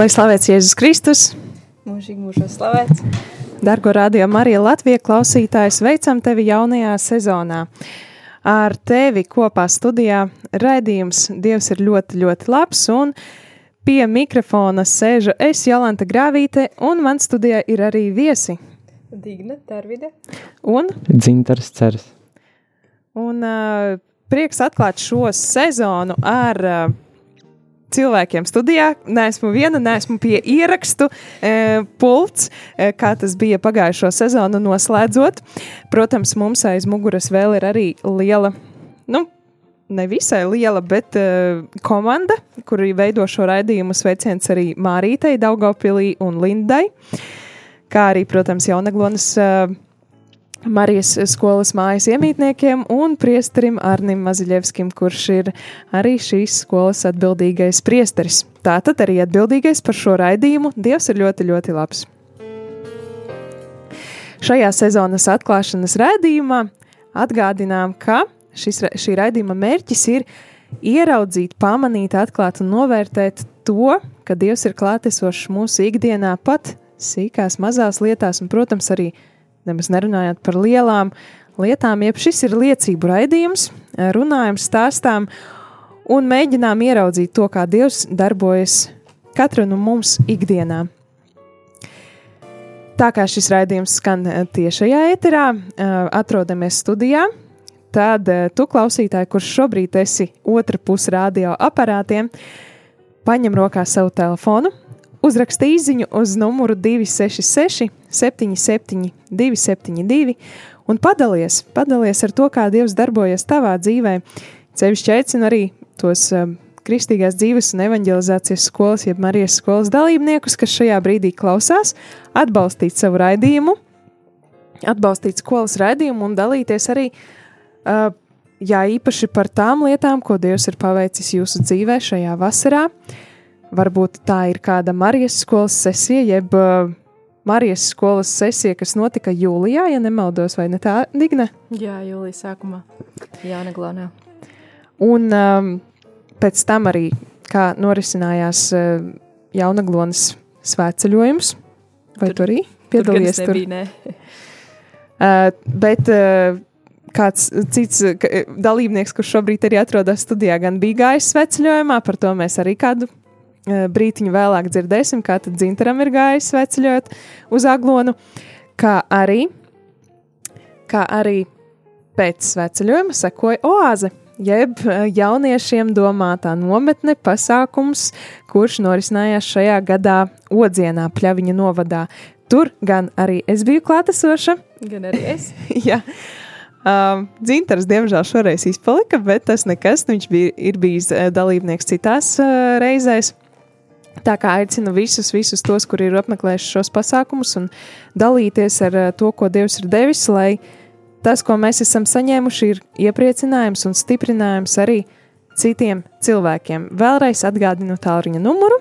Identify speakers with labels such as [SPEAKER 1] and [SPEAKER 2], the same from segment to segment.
[SPEAKER 1] Lai slavēts Jēzus Kristus,
[SPEAKER 2] Mūžīgi mūžos slavēts.
[SPEAKER 1] Dargo radio Marija Latvija klausītājs, veicam tevi jaunajā sezonā. Ar tevi kopā studijā raidījums Dievs ir ļoti, ļoti labs, un pie mikrofona sēžu es, Jolanta Grāvīte, un man studijā ir arī viesi.
[SPEAKER 2] Digna, Darvide.
[SPEAKER 1] Un,
[SPEAKER 3] Dzintars ceras.
[SPEAKER 1] un uh, prieks atklāt šo sezonu ar uh, cilvēkiem studijā. Nē, esmu viena, neesmu pie ierakstu e, pults, e, kā tas bija pagājušo sezonu noslēdzot. Protams, mums aiz muguras vēl ir arī liela, nu, ne visai liela, bet uh, komanda, kuri veido šo raidījumu. Sveiciens arī Mārītei, Daugopilī un Lindai, kā arī, protams, Jaunaglonas uh, Marijas skolas mājas iemītniekiem un priesterim Arnim Maziļevskim, kurš ir arī šīs skolas atbildīgais priesteris. Tātad arī atbildīgais par šo raidījumu Dievs ir ļoti, ļoti labs. Šajā sezonas atklāšanas raidījumā atgādinām, ka šis, šī raidījuma mērķis ir ieraudzīt, pamanīt, atklāt un novērtēt to, ka Dievs ir klātesošs mūsu ikdienā, pat sīkās, mazās lietās, un, protams, arī nemaz nerunājot par lielām lietām. Jeb šis ir liecību raidījums, runājam, stāstām un mēģinām ieraudzīt to, kā Dievs darbojas katru no mums ikdienā. Tā kā šis raidījums skan eh, tiešajā eterā, eh, atrodamies studijā, tad eh, tu, klausītāji, kurš šobrīd esi otra puse radio aparātiem, paņem rokā savu telefonu, uzraksta īsiņu uz numuru 266, 77, 272 un padalies, padalies ar to, kā Dievs darbojas tavā dzīvē. Cevišķi aicinu arī tos um, kristīgās dzīves un evanģelizācijas skolas, jeb Marijas skolas dalībniekus, kas šajā brīdī klausās, atbalstīt savu raidījumu, atbalstīt skolas raidījumu un dalīties arī, uh, jā, īpaši par tām lietām, ko Dievs ir paveicis jūsu dzīvē šajā vasarā. Varbūt tā ir kāda Marijas skolas sesija, jeb uh, Marijas skolas sesija, kas notika jūlijā, ja nemaldos, vai ne tā, Digne?
[SPEAKER 2] Jā, jūlijas sākumā. Jāneglonā.
[SPEAKER 1] Un um, pēc tam arī, kā norisinājās uh, jaunaglonas svētceļojums, vai
[SPEAKER 2] Tur-
[SPEAKER 1] tu arī
[SPEAKER 2] Piedalījies
[SPEAKER 1] tur?
[SPEAKER 2] nebija, ne?
[SPEAKER 1] Uh, bet uh, kāds cits dalībnieks, kurš šobrīd arī atrodas studijā, gan bija gājis sveceļojumā, par to mēs arī kādu brītiņu vēlāk dzirdēsim, kā tad Zintaram ir gājis sveceļot uz Aglonu, kā arī, kā arī pēc sveceļojuma sekoja oāze, jeb uh, jauniešiem domātā nometne pasākums, kurš norisinājās šajā gadā Odzienā, Pļaviņa novadā. Tur gan arī es biju klātesoša,
[SPEAKER 2] Gan arī es.
[SPEAKER 1] Jā. Um, Dzintars, diemžēl, šoreiz izpalika, bet tas nekas. Viņš bija, ir bijis eh, dalībnieks citās uh, reizēs. Tā kā aicinu visus, visus tos, kuri ir apmeklējuši šos pasākumus, un dalīties ar uh, to, ko Dievs ir devis, lai tas, ko mēs esam saņēmuši, ir iepriecinājums un stiprinājums arī citiem cilvēkiem. Vēlreiz atgādinu tālruņa numuru.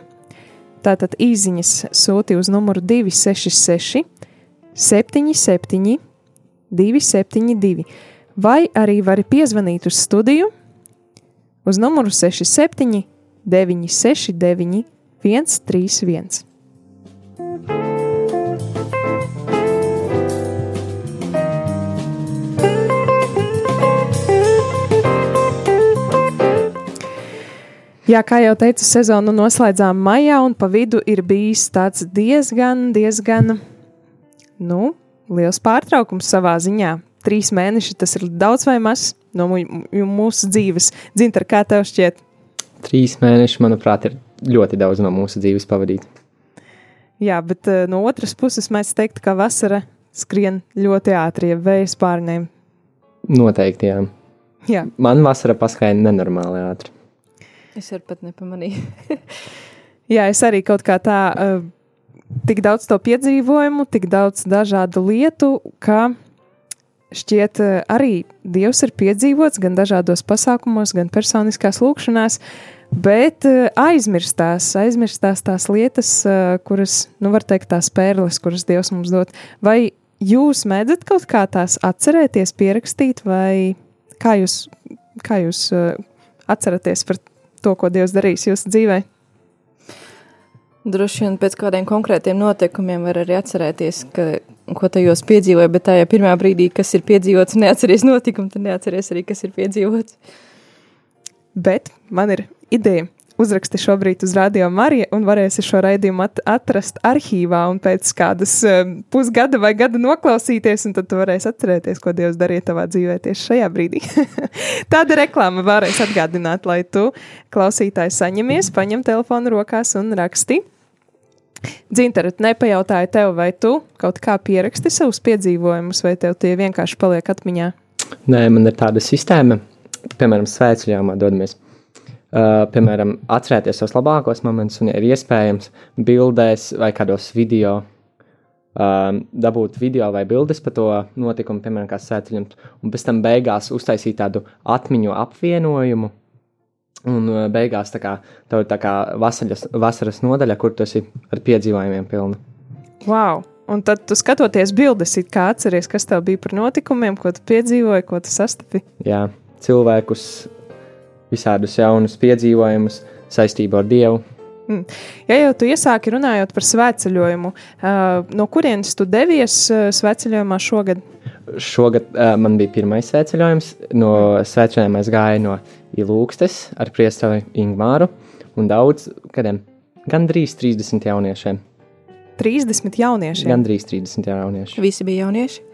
[SPEAKER 1] Tātad īsiņas sūti uz numuru 266 77, 272, vai arī vari piezvanīt uz studiju uz numuru 67, 969, 131. Jā, kā jau teicu, sezonu noslēdzām maijā, un pa vidu ir bijis tāds diezgan, diezgan, nu, liels pārtraukums savā ziņā. Trīs mēneši tas ir daudz vai maz no mūsu dzīves. Dzintar, kā tev šķiet?
[SPEAKER 3] Trīs mēneši, manuprāt, ir ļoti daudz no mūsu dzīves pavadīt.
[SPEAKER 1] Jā, bet uh, no otras puses mēs teiktu, ka vasara skrien ļoti ātri, ja vējas pārņēma.
[SPEAKER 3] Noteikti, jā.
[SPEAKER 1] Jā,
[SPEAKER 3] Man vasara paskaidroja nenormāli ātri.
[SPEAKER 2] Es arī pat nepamanīju.
[SPEAKER 1] Jā, es arī kaut kā tā, uh, tik daudz to piedzīvojumu, tik daudz dažādu lietu, ka šķiet, uh, arī Dievs ir piedzīvots gan dažādos pasākumos, gan personiskās lūkšanās, bet uh, aizmirstās, aizmirstās tās lietas, uh, kuras, nu, var teikt, tās pērles, kuras Dievs mums dod. Vai jūs mēdzat kaut kā tās atcerēties, pierakstīt, vai kā jūs, kā jūs uh, atceraties par to, ko Dievs darīs jūsu dzīvēm?
[SPEAKER 2] Droši vien pēc kādiem konkrētiem notikumiem var arī atcerēties, ka, ko tajos piedzīvoja, bet tajā pirmā brīdī, kas ir piedzīvots, neatceries notikumu, tad neatceries arī, kas ir piedzīvots.
[SPEAKER 1] Bet man ir ideja. Uzraksti šobrīd uz Radio Mariju, un varēsi šo raidījumu at atrast arhīvā, un pēc kādas um, pusgada vai gada noklausīties, un tad tu varēsi atcerēties, ko Dievs darīja tavā dzīvē tieši šajā brīdī. Tāda reklāma varēs atgādināt, lai tu klausītāji saņemies, paņem telefonu rokās un raksti. Dzintara, nepajautāju tev, vai tu kaut kā pieraksti savus piedzīvojumus, vai tev tie vienkārši paliek atmiņā?
[SPEAKER 3] Nē, man ir tāda sistēma, piemēram, svētceļojumā dodamies. Uh, piemēram, atcerēties tos labākos momentus, un, ja ir iespējams, bildēs vai kādos video, um, dabūt video vai bildes par to notikumu, piemēram, kā svētceļojums, un pēc tam beigās uztaisīt tādu atmiņu apvienojumu. Un uh, beigās tā kā, tev ir tā kā vasaras, vasaras nodaļa, kur tas ir ar piedzīvojumiem pilna.
[SPEAKER 1] Wow! Un tad tu skatoties bildes, kā atceries, kas tev bija par notikumiem, ko tu piedzīvoji, ko tu sastapi.
[SPEAKER 3] Jā, cilvēkus, visādus jaunus piedzīvojumus saistībā ar Dievu.
[SPEAKER 1] Ja jau tu iesāki runājot par svētceļojumu, no kurienes tu devies svētceļojumā šogad?
[SPEAKER 3] Šogad man bija pirmais svētceļojums. No svētceļojuma es gāju no Ilūkstes ar priesteri Ingmāru un daudz, kādiem gandrīz 30 jauniešiem.
[SPEAKER 1] 30 jauniešiem.
[SPEAKER 3] Gandrīz 30 jaunieši.
[SPEAKER 2] Visi bija jaunieši.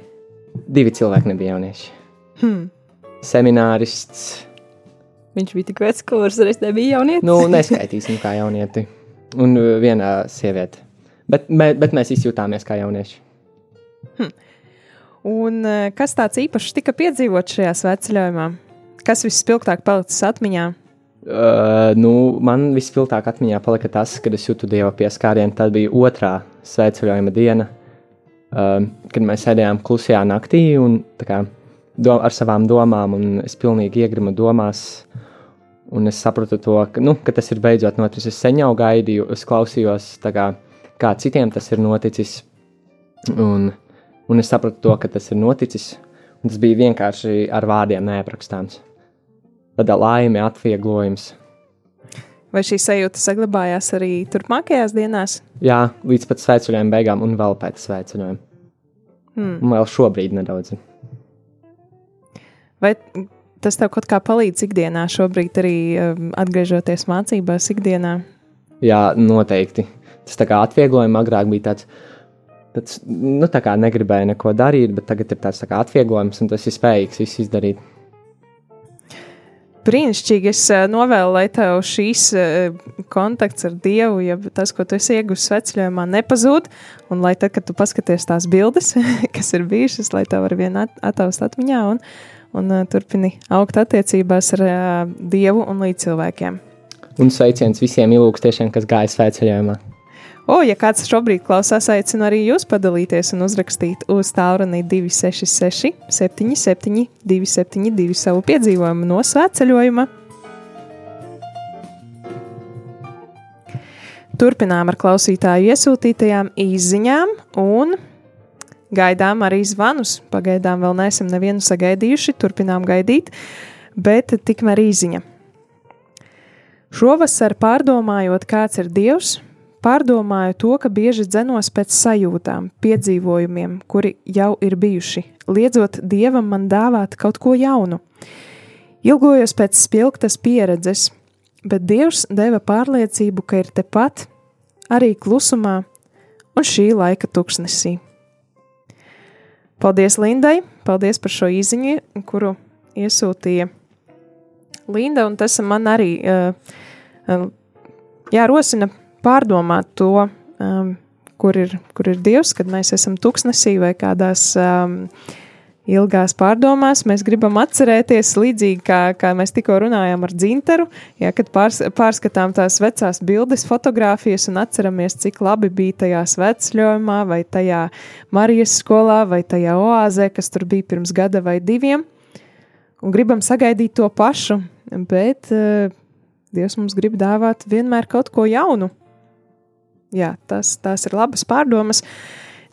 [SPEAKER 3] Divi cilvēki nebija jaunieši.
[SPEAKER 1] Hmm.
[SPEAKER 3] Seminārists,
[SPEAKER 2] Viņš bija tik vecs, ka vairs reiz nebija jaunietis.
[SPEAKER 3] nu, neskaitīsim kā jaunieti. Un uh, viena sieviete. Bet, mē, bet mēs izjūtāmies kā jaunieši.
[SPEAKER 1] Un uh, kas tāds īpašs tika piedzīvots šajā svētceļojumā? Kas vispilgtāk palicis atmiņā?
[SPEAKER 3] Uh, nu, man vispilgtāk atmiņā palika tas, kad es jūtu dieva pieskārienu. Tā bija otrā svētceļojuma diena, uh, kad mēs sēdējām klusajā naktī un kā, dom, ar savām domām, un es pilnīgi iegrimu domās. Un es sapratu, to, ka, nu, ka tas ir beidzot noticis. Es sen jau gaidīju, es klausījos, kā, kā citiem tas ir noticis. Un, un es sapratu, to, ka tas ir noticis. Un tas bija vienkārši ar vārdiem neaprakstāms. Tāda laime, atvieglojums.
[SPEAKER 1] Vai šī sajūta saglabājās arī turpmākajās dienās?
[SPEAKER 3] Jā, līdz pat svētceļojuma beigām, un vēl pēc svētceļojuma.
[SPEAKER 1] Hmm.
[SPEAKER 3] Un vēl šobrīd nedaudz.
[SPEAKER 1] Vai tas tev kaut kā palīdz ikdienā, šobrīd arī um, atgriežoties mācībās, ikdienā?
[SPEAKER 3] Jā, noteikti. Tas tā kā atvieglojums agrāk bija tāds. tāds nu, tā kā negribēja neko darīt, bet tagad ir tāds tā kā atvieglojums, un tas ir spējīgs visu izdarīt.
[SPEAKER 1] Brīnišķīgi. Es uh, novēlu, lai tev šīs uh, kontakts ar Dievu, ja tas, ko tu esi ieguvis sveceļojumā, nepazūd. Un lai tad, kad tu paskaties tās bildes, kas ir bijušas, lai tev ar vienu at ataust atmiņā un, un uh, turpini augt attiecībās ar uh, Dievu un līdz cilvēkiem.
[SPEAKER 3] Un sveiciens visiem ilūkstiešiem, kas gāja svētceļojumā.
[SPEAKER 1] O, ja kāds šobrīd klausās, aicinu arī jūs padalīties un uzrakstīt uz tālruni 266, 77, 272 savu piedzīvojumu no svētceļojuma. Turpinām ar klausītāju iesūtītajām izziņām un gaidām arī zvanus. Pagaidām vēl neesam nevienu sagaidījuši, turpinām gaidīt, bet tikmēr izziņa. Šovasar pārdomājot, kāds ir Dievs, pārdomāju to, ka bieži dzenos pēc sajūtām, piedzīvojumiem, kuri jau ir bijuši, liedzot Dievam man dāvāt kaut ko jaunu. Ilgojos pēc spilgtas pieredzes, bet Dievs deva pārliecību, ka ir tepat, arī klusumā un šī laika tuksnesī. Paldies Lindai, paldies par šo īziņu, kuru iesūtīja Linda, un tas man arī uh, jā, rosina pārdomāt to, um, kur, ir, kur ir Dievs, kad mēs esam tuksnesī vai kādās um, ilgās pārdomās. Mēs gribam atcerēties līdzīgi, kā, kā mēs tikko runājām ar dzinteru, ja, kad pārs, pārskatām tās vecās bildes, fotogrāfijas un atceramies, cik labi bija tajā svecļojumā vai tajā Marijas skolā vai tajā oāzē, kas tur bija pirms gada vai diviem. Un gribam sagaidīt to pašu, bet uh, Dievs mums grib dāvāt vienmēr kaut ko jaunu. Jā, tas, tās ir labas pārdomas.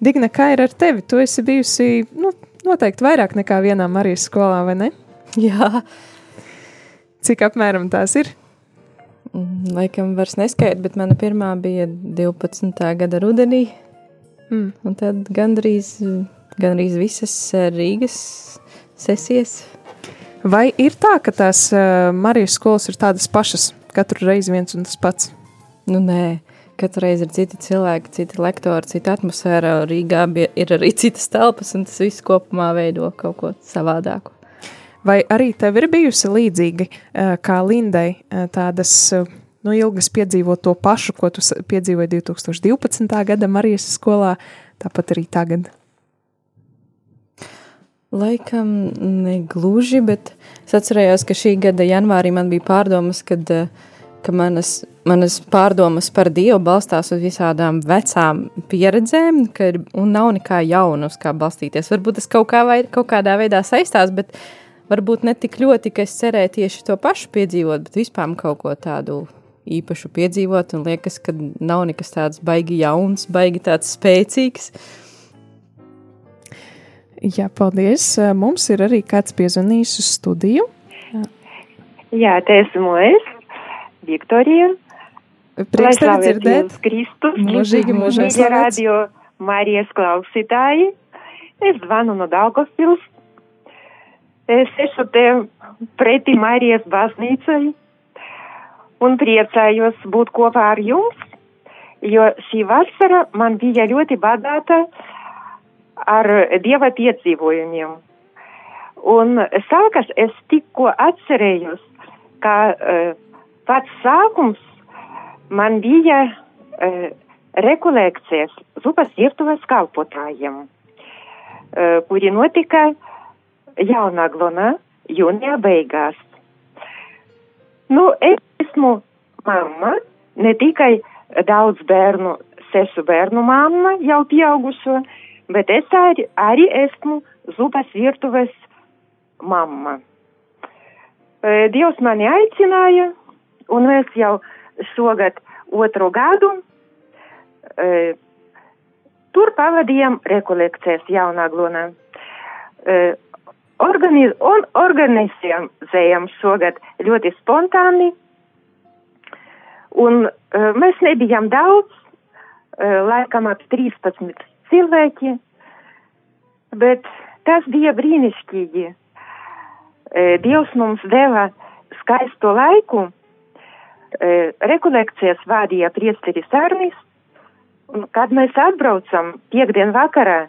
[SPEAKER 1] Digna, kā ir ar tevi? Tu esi bijusi, nu, noteikti vairāk nekā vienā Marijas skolā, vai ne?
[SPEAKER 2] Jā.
[SPEAKER 1] Cik apmēram tās ir?
[SPEAKER 2] Mm, Laikam vairs neskaidrs, bet mana pirmā bija 12. gada rudenī.
[SPEAKER 1] Mm.
[SPEAKER 2] Un tad gandrīz, gandrīz visas eh, Rīgas sesijas.
[SPEAKER 1] Vai ir tā, ka tās uh, Marijas skolas ir tādas pašas, katru reizi viens un tas pats?
[SPEAKER 2] Nu, nē, katru reizi ir citi cilvēki, citi lektori, cita atmosfēra. Rīgā ir arī citas telpas, un tas viss kopumā veido kaut ko savādāku.
[SPEAKER 1] Vai arī tev ir bijusi līdzīgi uh, kā Lindai uh, tādas uh, nu, ilgas piedzīvot to pašu, ko tu piedzīvoji 2012. gada Marijas skolā, tāpat arī tagad?
[SPEAKER 2] Laikam negluži, bet es atcerējos, ka šī gada janvārī man bija pārdomas, kad, eh, ka manas, manas pārdomas par Dievu balstās uz visādām vecām pieredzēm, ka ir, un nav nekā jauna, uz kā balstīties. Varbūt tas kaut, kā vai, kaut kādā veidā saistās, bet varbūt ne tik ļoti, ka es cerēju tieši to pašu piedzīvot, bet vispār kaut ko tādu īpašu piedzīvot, un liekas, ka nav nekas tāds baigi jauns, baigi tāds spēcīgs.
[SPEAKER 1] Jā, paldies. Mums ir arī kāds piezvanījis uz studiju.
[SPEAKER 4] Jā, te esmu es, Viktorija.
[SPEAKER 1] Prieks tevi
[SPEAKER 4] slavēts
[SPEAKER 1] dzirdēt.
[SPEAKER 4] Jēzus Kristus.
[SPEAKER 1] Mūžīgi mūžīgi
[SPEAKER 4] Mīļie
[SPEAKER 1] slavēts.
[SPEAKER 4] radio Marijas klausītāji. Es zvanu no Daugavpils. Es esmu te pretī Marijas baznīcai un priecājos būt kopā ar jums, jo šī vasara man bija ļoti bagāta ar Dieva piedzīvojumiem. Un sākas es tikko atcerējos, ka uh, pats sākums man bija uh, rekolekcijas zupas virtuves kalpotājiem, uh, kuri notika Jaunaglonā jūnijā beigās. Nu, es esmu mamma, ne tikai daudz bērnu, sešu bērnu mamma, jau pieaugušo, bet es arī, arī esmu zupas virtuves mamma. E, Dievs mani aicināja, un mēs jau šogad otro gadu e, tur pavadījām rekolekcijas Jaunaglonā. E, organiz, un organizējām šogad ļoti spontāni, un e, mēs nebijām daudz, e, laikam ap 13 cilvēki, bet tas bija brīnišķīgi. E, Dievs mums deva skaisto laiku, rekolekcijas vadīja priesteris Arnis, un kad mēs atbraucam piekdien vakarā,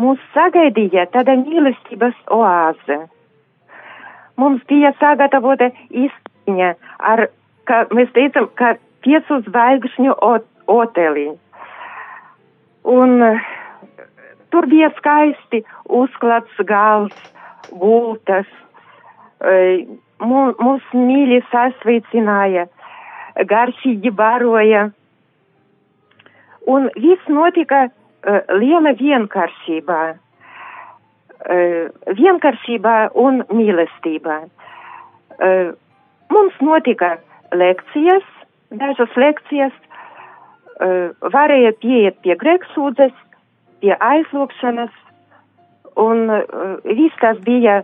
[SPEAKER 4] mūs sagaidīja tāda mīlestības oāze. Mums bija sagatavota izciņa ar, kā mēs teicam, ka piecu zvaigžņu ot- oteli. Un eh, tur bija skaisti uzklāts gals, gultas. Mū- Mūs mīļi sasveicināja, garšīgi baroja. Un viss notika uh, liela vienkāršībā. Uh, vienkāršībā un mīlestībā. Uh, mums notika lekcijas, dažas lekcijas, varēja pieiet pie grēksūdzes, pie aizlūkšanas, un viss tas bija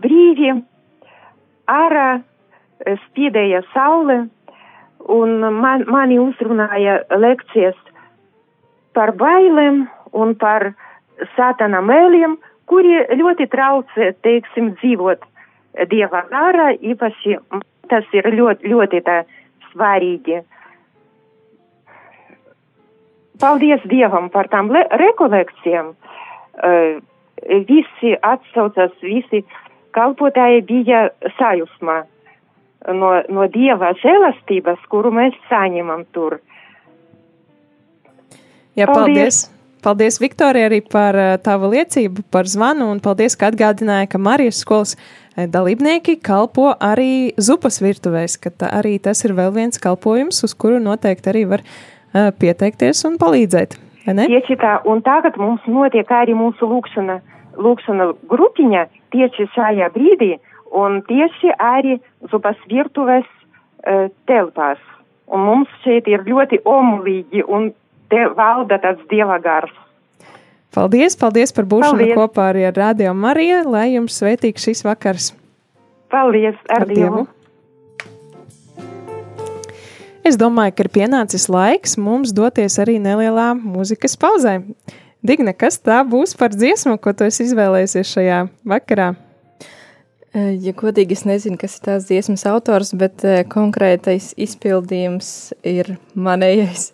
[SPEAKER 4] brīvi, ārā uh, spīdēja saule, un man, mani uzrunāja lekcijas par bailēm un par sātana mēliem, kuri ļoti traucē, teiksim, dzīvot dieva garā, īpaši tas ir ļoti, ļoti tā svarīgi. Paldies Dievam par tām le- rekolekcijām. Uh, visi atsaucas, visi kalpotāji bija sajūsmā. no, no Dieva žēlastības, kuru mēs saņemam tur.
[SPEAKER 1] Jā,
[SPEAKER 4] Paldies.
[SPEAKER 1] paldies! Paldies, Viktorija, arī par uh, tavu liecību, par zvanu, un paldies, ka atgādināja, ka Marijas skolas uh, dalībnieki kalpo arī zupas virtuvēs, ka tā, arī tas ir vēl viens kalpojums, uz kuru noteikti arī var uh, pieteikties un palīdzēt.
[SPEAKER 4] Tieši tā, un tagad mums notiek arī mūsu lūkšana, lūkšana grupiņa tieši šajā brīdī, un tieši arī zupas virtuves uh, telpās. Un mums šeit ir ļoti omulīgi, un te valda tāds dieva gars.
[SPEAKER 1] Paldies, paldies par būšanu
[SPEAKER 4] Paldies.
[SPEAKER 1] kopā arī ar Radio Mariju, lai jums svētīgs šis vakars.
[SPEAKER 4] Paldies, ar,
[SPEAKER 1] Ar Dievu. Es domāju, ka ir pienācis laiks mums doties arī nelielā mūzikas pauzē. Digna, kas tā būs par dziesmu, ko tu izvēlējies šajā vakarā?
[SPEAKER 2] Ja godīgi, es nezinu, kas ir tās dziesmas autors, bet konkrētais izpildījums ir manējais.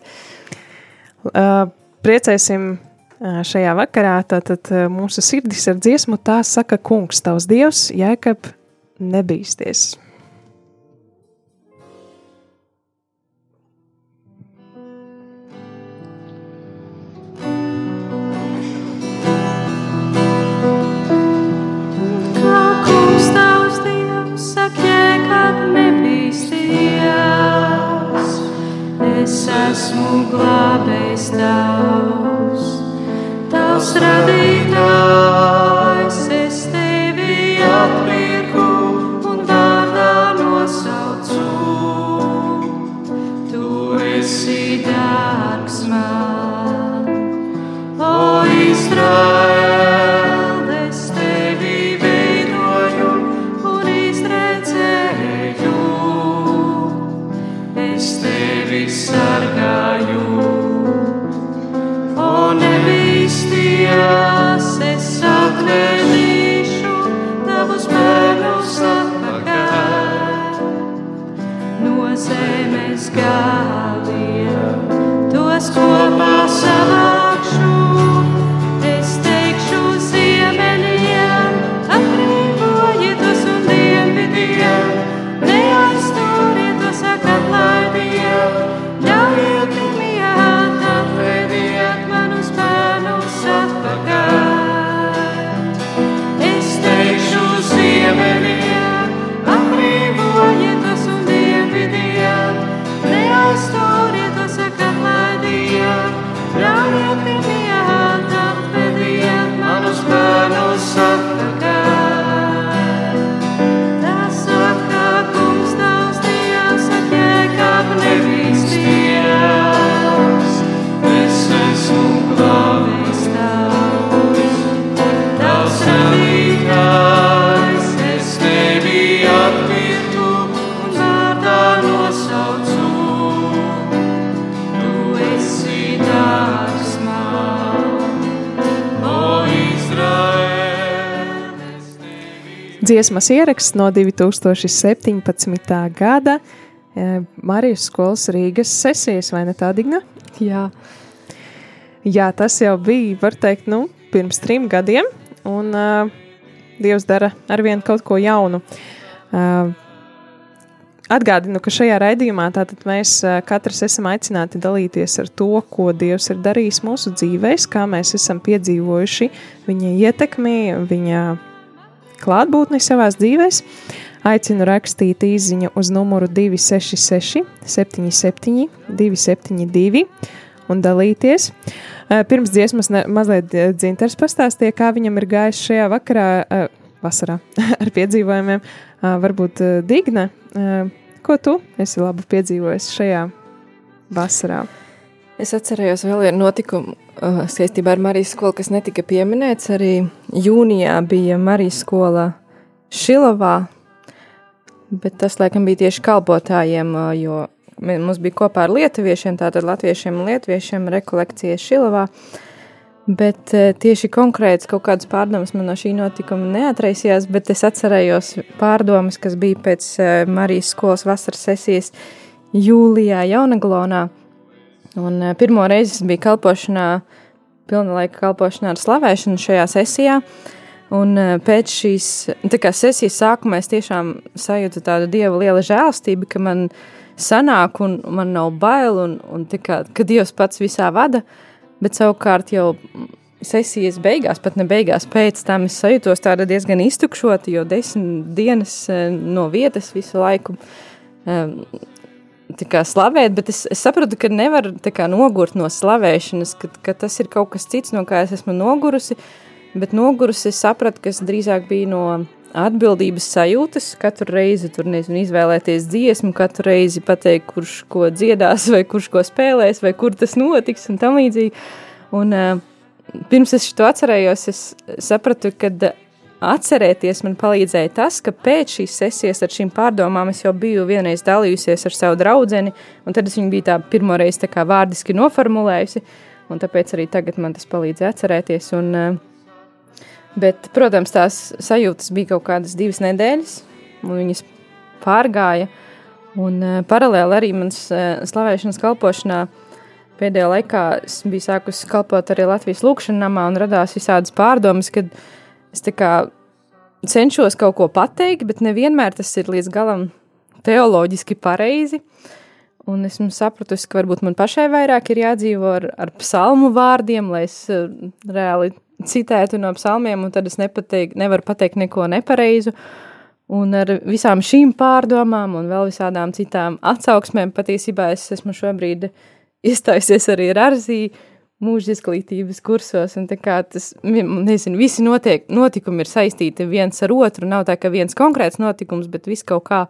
[SPEAKER 1] Priecēsim šajā vakarā. Tātad mūsu sirdis ar dziesmu tā saka, kungs, tavs dievs, jēkab
[SPEAKER 5] nebīsties. Zemes galiem, tos kopā savākšu.
[SPEAKER 1] Dziesmas ieraksts no 2017. gada eh, Marijas skolas Rīgas sesijas, vai ne tā, Digna?
[SPEAKER 2] Jā,
[SPEAKER 1] Jā, tas jau bija, var teikt, nu, pirms trim gadiem, un uh, Dievs dara arvien kaut ko jaunu. Uh, Atgādinu, ka šajā raidījumā tātad mēs katrs esam aicināti dalīties ar to, ko Dievs ir darījis mūsu dzīvēs, kā mēs esam piedzīvojuši viņa ietekmi, viņa klātbūtni savās dzīvēs. Aicinu rakstīt īsiņu uz numuru 266, 77, 272 un dalīties. Eh, Pirms dziesmas ne- mazliet eh, dzintars pastāstīja, kā viņam ir gājis šajā vakarā, eh, vasarā ar piedzīvojumiem. Varbūt Digna, ko tu esi labu piedzīvojis šajā vasarā?
[SPEAKER 2] Es atcerējos vēl vienu notikumu uh, saistībā ar Marijas skolu, kas netika pieminēts. Arī jūnijā bija Marijas skola Šilovā, bet tas laikam bija tieši kalpotājiem, uh, jo mums bija kopā ar lietuviešiem, tātad latviešiem un lietuviešiem rekolekcijas Šilovā. Bet eh, tieši konkrēts kaut kādas pārdomas man no šī notikuma neatraisījās, bet es atcerējos pārdomas, kas bija pēc eh, Marijas skolas vasaras sesijas jūlijā Jaunaglonā. Un eh, pirmo reizi es biju kalpošanā, pilna laika kalpošanā ar slavēšanu šajā sesijā. Un eh, pēc šīs sesijas sākuma es tiešām sajūtu tādu dieva lielu žēlstību, ka man sanāk un man nav bail un, un kā, ka dievs pats visā vada, bet savukārt jau sesijas beigās, pat ne beigās, pēc tam es sajūtos diezgan iztukšota, jo desmit dienas eh, no vietas visu laiku um, kā, slavēt, bet es, es sapratu, ka nevaru kā, nogurt no slavēšanas, ka, ka tas ir kaut kas cits, no kā es esmu nogurusi. Bet nogurusi es sapratu, ka tas drīzāk bija no atbildības sajūtas. Katru reizi tur nezinu, izvēlēties dziesmu, katru reizi pateikt, kurš ko dziedās, vai kurš ko spēlēs, vai kur tas notiks un tam līdzīgi. Un, uh, pirms es to atcerējos, es sapratu, ka atcerēties man palīdzēja tas, ka pēc šīs sesijas ar šīm pārdomām es jau biju vienreiz dalījusies ar savu draugu, un tad es viņu biju tā pirmo reizi tā kā vārdiski noformulējusi, un tāpēc arī tagad man tas palīdzēja atcerēties. Un, eh, bet, protams, tās sajūtas bija kaut kādas divas nedēļas, un viņas pārgāja, un eh, paralēli arī mans eh, slavēšanas kalpošanā pēdējā laikā es biju sākusi kalpot arī Latvijas lūkšanā un radās visādas pārdomas, kad es cenšos kaut ko pateikt, bet nevienmēr tas ir līdz galam teoloģiski pareizi. Un esmu sapratusi, ka varbūt man pašai vairāk ir jādzīvo ar, ar psalmu vārdiem, lai es uh, reāli citētu no psalmiem, un tad es nepateik, nevaru pateikt neko nepareizu. Un ar visām šīm pārdomām un vēl visādām citām atsauksmēm patiesībā es esmu šobrīd iestājusies arī ar Arziju mūža izglītības kursos. Tas, nezinu, visi notiek, notikumi ir saistīti viens ar otru. Nav tā, ka viens konkrēts notikums, bet viss kaut kā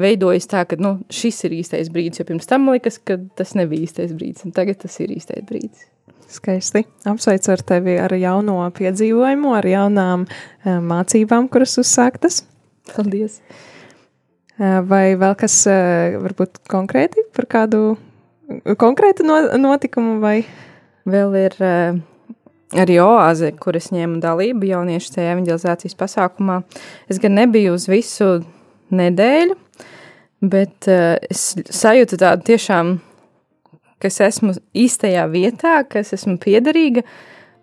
[SPEAKER 2] veidojas tā, ka nu, šis ir īstais brīdis. Jo pirms tam likas, ka tas nebija īstais brīdis, un tagad tas ir īstais brīdis.
[SPEAKER 1] Skaisti. Apsveicu ar tevi ar jauno piedzīvojumu, ar jaunām uh, mācībām, kuras uzsāktas.
[SPEAKER 2] Paldies!
[SPEAKER 1] Uh, vai vēl kas uh, varbūt konkrēti par kādu konkrētu no, notikumu vai?
[SPEAKER 2] Vēl ir uh, arī oāze, kur es ņēmu dalību jauniešu tajā evanģelizācijas pasākumā. Es gan nebiju uz visu nedēļu, bet uh, es sajūtu tādu tiešām, ka es esmu īstajā vietā, ka es esmu piederīga.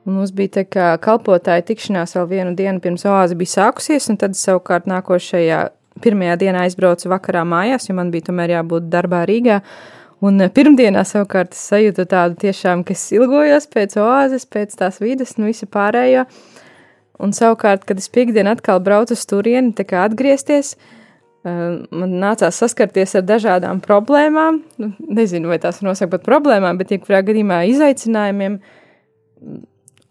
[SPEAKER 2] Un mums bija tā kā kalpotāja tikšanās vēl vienu dienu pirms oāze bija sākusies, un tad savukārt nākošajā pirmajā dienā aizbraucu vakarā mājās, jo man bija tomēr jābūt darbā Rīgā. Uh, Un eh, pirmdienā savukārt es sajūtu tādu tiešām, ka es ilgojos pēc oāzes, pēc tās vidas, nu visu pārējo. Un savukārt, kad es piekdienu atkal braucu uz turieni, tā kā atgriezties, eh, man nācās saskarties ar dažādām problēmām. Nu, nezinu, vai tās nosaka pat problēmām, bet jebkurā gadījumā izaicinājumiem.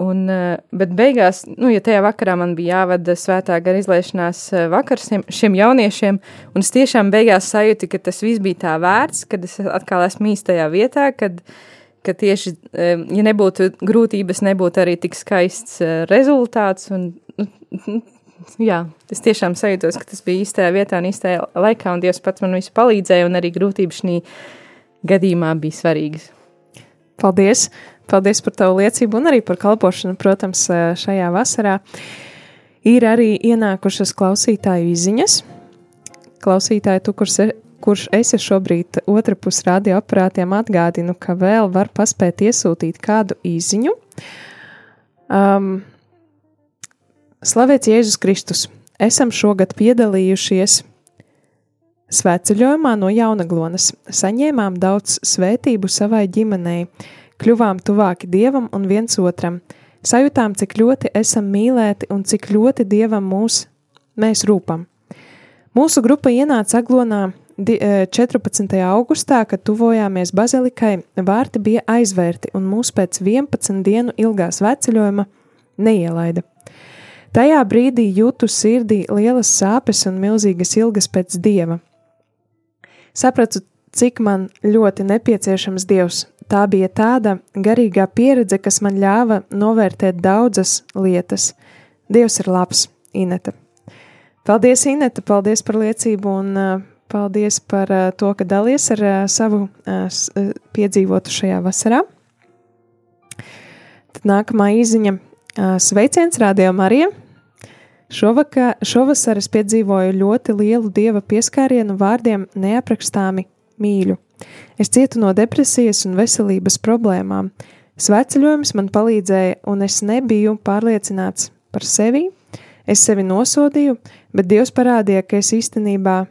[SPEAKER 2] Un, eh, bet beigās, nu, ja tajā vakarā man bija jāvada svētā gara izliešanās eh, vakars šiem, šiem jauniešiem, un es tiešām beigās sajūtu, ka tas viss bija tā vērts, kad es atkal esmu īstajā vietā, kad, ka tieši, eh, ja nebūtu grūtības, nebūtu arī tik skaists rezultāts. Un, nu, jā, es tiešām sajūtos, ka tas bija īstajā vietā un īstajā laikā, un Dievs pats man visu palīdzēja, un arī grūtības šī gadījumā bija svarīgas.
[SPEAKER 1] Paldies! Paldies par tavu liecību un arī par kalpošanu, protams, šajā vasarā. Ir arī ienākušas klausītāju izziņas. Klausītāji, tu, kurš, kurš esi šobrīd otrā pusē radioaparātiem, atgādinu, ka vēl var paspēt iesūtīt kādu izziņu. Um, Slavēts Jēzus Kristus! Esam šogad piedalījušies svētceļojumā no Jaunaglonas. Saņēmām daudz svētību savai ģimenei kļuvām tuvāki dievam un viens otram, sajūtām, cik ļoti esam mīlēti un cik ļoti dievam mūs mēs rūpam. Mūsu grupa ienāca Aglonā 14. E, augustā, kad tuvojāmies bazilikai, vārti bija aizvērti un mūs pēc 11 dienu ilgās veceļojuma neielaida. Tajā brīdī jūtu sirdī lielas sāpes un milzīgas ilgas pēc dieva. Sapratu, cik man ļoti nepieciešams dievs, Tā bija tāda garīgā pieredze, kas man ļāva novērtēt daudzas lietas. Dievs ir labs, Inete. Paldies, Inete, paldies par liecību un paldies par to, ka dalies ar savu piedzīvotu šajā vasarā. Tad nākamā īziņa sveiciens Radio Marija. Šovaka, šovasar es piedzīvoju ļoti lielu dieva pieskārienu vārdiem neaprakstāmi mīļu. Es cietu no depresijas un veselības problēmām. Svētceļojums man palīdzēja, un es nebiju pārliecināts par sevi, Es sevi nosodīju, bet Dievs parādīja, ka es īstenībā,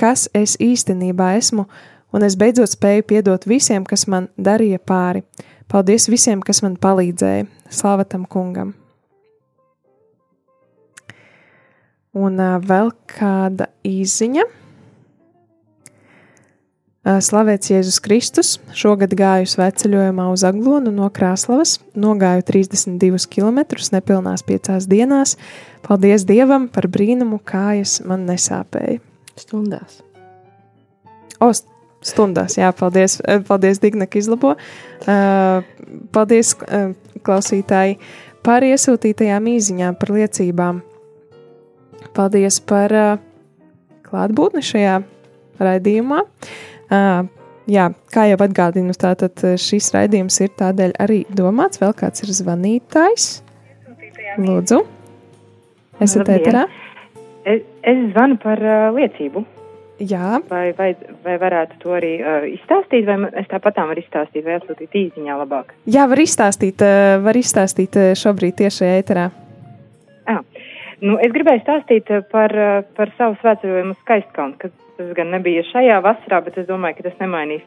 [SPEAKER 1] kas es īstenībā esmu, un es beidzot spēju piedot visiem, kas man darīja pāri. Paldies visiem, kas man palīdzēja. Slāva tam kungam! Un vēl kāda īziņa. Slavēts Jēzus Kristus. Šogad gāju sveceļojumā uz Aglonu no Krāslavas, nogāju 32 km nepilnās piecās dienās. Paldies Dievam par brīnumu, kājas man nesāpēja.
[SPEAKER 2] Stundās.
[SPEAKER 1] O, stundās, jā, paldies, paldies Dignak izlabo. Paldies klausītāji par iesūtītajām īziņām, par liecībām. Paldies par klātbūtni šajā raidījumā. Uh, jā, kā jau atgādinu, tātad šis raidījums ir tādēļ arī domāts. Vēl kāds ir zvanītājs? Lūdzu, esat ēterā?
[SPEAKER 6] Es, es zvanu par uh, liecību.
[SPEAKER 1] Jā.
[SPEAKER 6] Vai, vai, vai varētu to arī uh, izstāstīt, vai es tāpat varu izstāstīt, vai atsūtīt īsiņā labāk?
[SPEAKER 1] Jā, var izstāstīt, uh, var izstāstīt uh, šobrīd tieši ēterā.
[SPEAKER 6] Ah, nu, es gribēju stāstīt par, par savu svētceļojumu uz Skaistkalnu, kas tas gan nebija šajā vasarā, bet es domāju, ka tas nemainīs,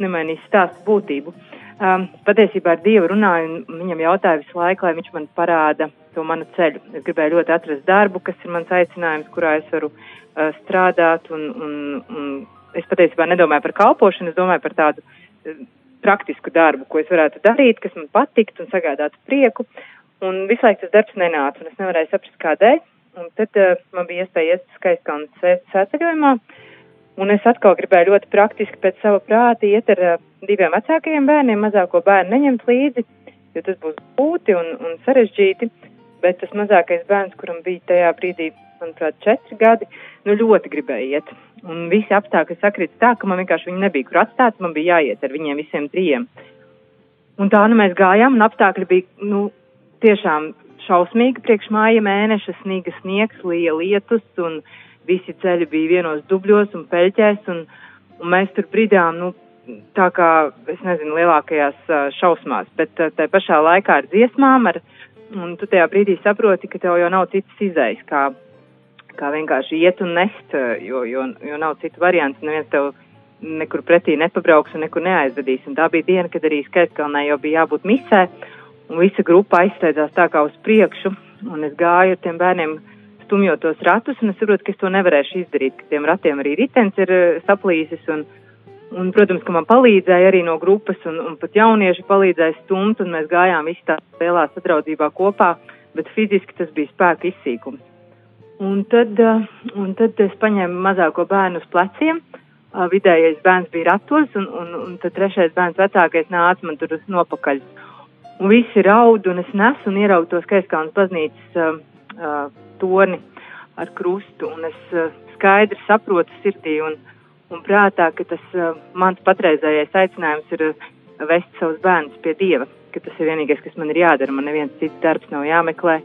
[SPEAKER 6] nemainīs stāstu būtību. Um, patiesībā ar Dievu runāju, un viņam jautāju visu laiku, lai viņš man parāda to manu ceļu. Es gribēju ļoti atrast darbu, kas ir mans aicinājums, kurā es varu uh, strādāt, un, un, un es patiesībā nedomāju par kalpošanu, es domāju par tādu uh, praktisku darbu, ko es varētu darīt, kas man patiktu un sagādātu prieku. Un visu laiku tas darbs nenāca, un es nevarēju saprast, kādēļ. Un tad uh, man bija iespēja iet uz skaistkalnu sēceļojumā, un es atkal gribēju ļoti praktiski pēc sava prāta iet ar uh, diviem vecākajiem bērniem, mazāko bērnu neņemt līdzi, jo tas būs būti un, un sarežģīti, bet tas mazākais bērns, kuram bija tajā brīdī, manuprāt, četri gadi, nu ļoti gribēja iet. Un visi apstākļi sakrīt tā, ka man vienkārši viņi nebija kur atstāt, man bija jāiet ar viņiem visiem trijiem. Un tā nu mēs gājām, un apstākļi bija, nu, tiešām šausmīgi priekš māja mēneša, sniga sniegs, lija lietus, un visi ceļi bija vienos dubļos un peļķēs, un, un mēs tur bridām, nu, tā kā, es nezinu, lielākajās šausmās, bet tai pašā laikā ar dziesmām, ar, un tu tajā brīdī saproti, ka tev jau nav citas izējas, kā, kā vienkārši iet un nest, jo, jo, jo nav citu variantu, neviens tev nekur pretī nepabrauks un nekur neaizvedīs. Un tā bija diena, kad arī Skaistkalnē jau bija jābūt misē, un visa grupa aizsteidzās tā kā uz priekšu, un es gāju ar tiem bērniem stumjot tos ratus, un es saprotu, ka es to nevarēšu izdarīt, ka tiem ratiem arī ritens ir eh, saplīsis, un, un, protams, ka man palīdzēja arī no grupas, un, un pat jaunieši palīdzēja stumt, un mēs gājām visi tā lielā sadraudzībā kopā, bet fiziski tas bija spēka izsīkums. Un tad, eh, un tad es paņēmu mazāko bērnu uz pleciem, ā, vidējais bērns bija ratos, un, un, un tad trešais bērns vecākais nāca man tur nopakaļ. Un visi raud, un es nesu un ieraugu to skaistkānas baznīcas uh, uh, torni ar krustu, un es uh, skaidri saprotu sirdī un, un prātā, ka tas uh, mans patreizējais aicinājums ir uh, vest savus bērnus pie Dieva, ka tas ir vienīgais, kas man ir jādara, man neviens cits darbs nav jāmeklē,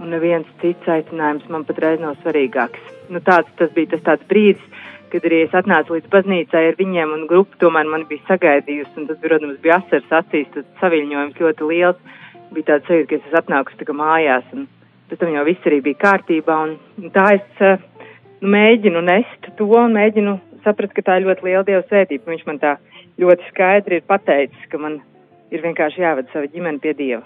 [SPEAKER 6] un neviens cits aicinājums man patreiz nav svarīgāks. Nu, tāds, tas bija tas tāds brīdis, kad arī es atnācu līdz baznīcai ar viņiem, un grupa tomēr mani bija sagaidījusi, un tas, protams, bija asars acīs, tas saviļņojums ļoti liels. Bija tāds sajūta, ka es esmu atnākusi tā kā mājās, un pēc tam jau viss arī bija kārtībā, un, tā es uh, nu, mēģinu nest to, un mēģinu saprast, ka tā ir ļoti liela Dieva svētība. Viņš man tā ļoti skaidri ir pateicis, ka man ir vienkārši jāved sava ģimene pie Dieva.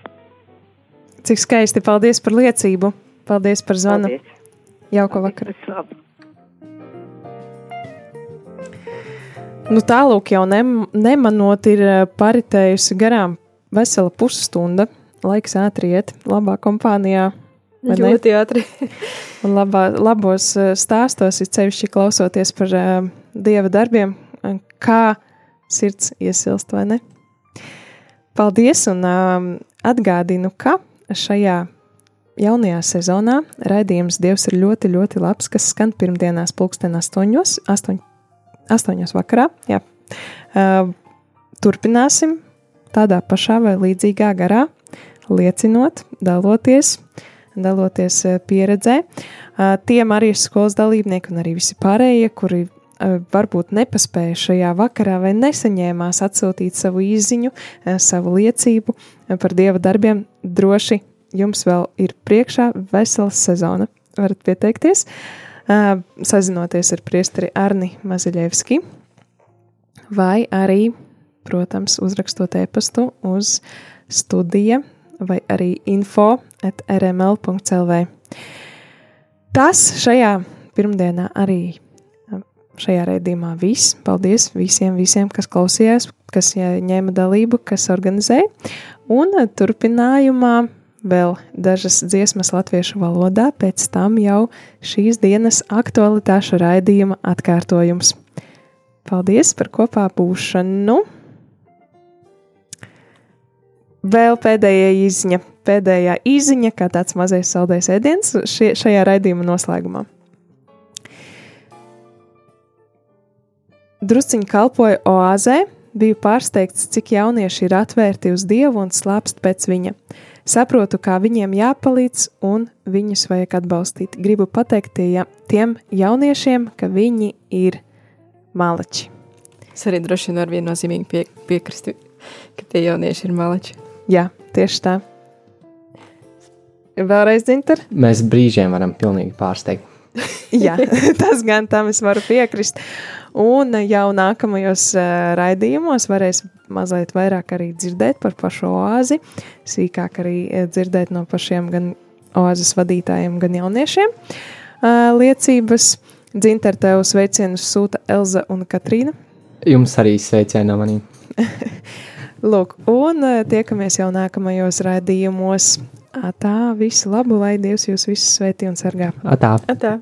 [SPEAKER 1] Cik skaisti, paldies par liecību, paldies par zvanu.
[SPEAKER 6] Paldies!
[SPEAKER 1] Jauka vakara.
[SPEAKER 6] Labi.
[SPEAKER 1] Nu, tālūk, jau nem, nemanot, ir eh, paritējusi garām vesela pusstunda. Laiks ātri iet, labā kompānijā.
[SPEAKER 2] Ļoti ātri.
[SPEAKER 1] Un labā, labos eh, stāstos, ir sevišķi klausoties par uh, dieva darbiem, eh, kā sirds iesilst, vai ne? Paldies, un um, atgādinu, ka šajā jaunajā sezonā raidījums Dievs ir ļoti, ļoti labs, kas skan pirmdienās pulksten astoņos, astoņ, astoņos vakarā. Jā. Uh, turpināsim tādā pašā vai līdzīgā garā, liecinot, daloties, daloties eh, pieredzē. Uh, Tiem arī skolas dalībnieki un arī visi pārējie, kuri uh, varbūt nepaspēja šajā vakarā vai nesaņēmās atsūtīt savu uh, savu liecību par dieva darbiem, droši jums vēl ir priekšā vesela sezona. Varat pieteikties, sazinoties ar priesteri Arni Maziļevski, vai arī, protams, uzrakstot e-pastu uz studija vai arī info at rml.lv. Tas šajā pirmdienā arī šajā raidījumā viss. Paldies visiem, visiem, kas klausījās, kas ņēma dalību, kas organizēja. Un turpinājumā vēl dažas dziesmas latviešu valodā, pēc tam jau šīs dienas aktualitāšu raidījuma atkārtojums. Paldies par kopā būšanu! Vēl pēdējā izziņa, pēdējā izziņa, kā tāds mazais saldējs ēdiens šie, šajā raidījuma noslēgumā. Drusciņi kalpoja oāzē, biju pārsteigts, cik jaunieši ir atvērti uz Dievu un slāpst pēc viņa. Saprotu, kā viņiem jāpalīdz un viņus vajag atbalstīt. Gribu pateikt tie, tiem jauniešiem, ka viņi ir malači.
[SPEAKER 2] Es arī droši vien varu viennozīmīgi pie, piekrist, ka tie jaunieši ir malači.
[SPEAKER 1] Jā, tieši tā. Vēlreiz, Zinter?
[SPEAKER 3] Mēs brīžiem varam pilnīgi pārsteigt.
[SPEAKER 1] Jā, tas gan tam es varu piekrist. Un jau nākamajos uh, raidījumos varēs mazliet vairāk arī dzirdēt par pašu oāzi, sīkāk arī dzirdēt no pašiem gan oāzes vadītājiem, gan jauniešiem. Uh, liecības Dzinter tev sveicienus sūta Elza un Katrīna.
[SPEAKER 3] Jums arī sveicieni no maniem.
[SPEAKER 1] Lūk, un tiekamies jau nākamajos raidījumos. Tā, visu labu, lai Dievs jūs visus svētī un sargā.
[SPEAKER 3] Atā.
[SPEAKER 2] Atā.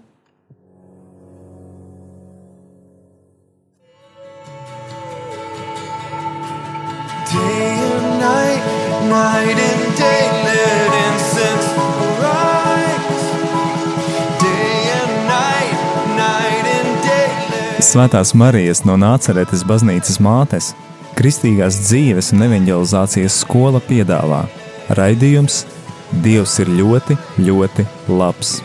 [SPEAKER 7] Day and night, night and day, let incense arise. Day and night, night and day,
[SPEAKER 8] Svētās Marijas no Nāceretes baznīcas mātes, Kristīgās dzīves un evanģelizācijas skola piedāvā raidījums Dievs ir ļoti, ļoti labs.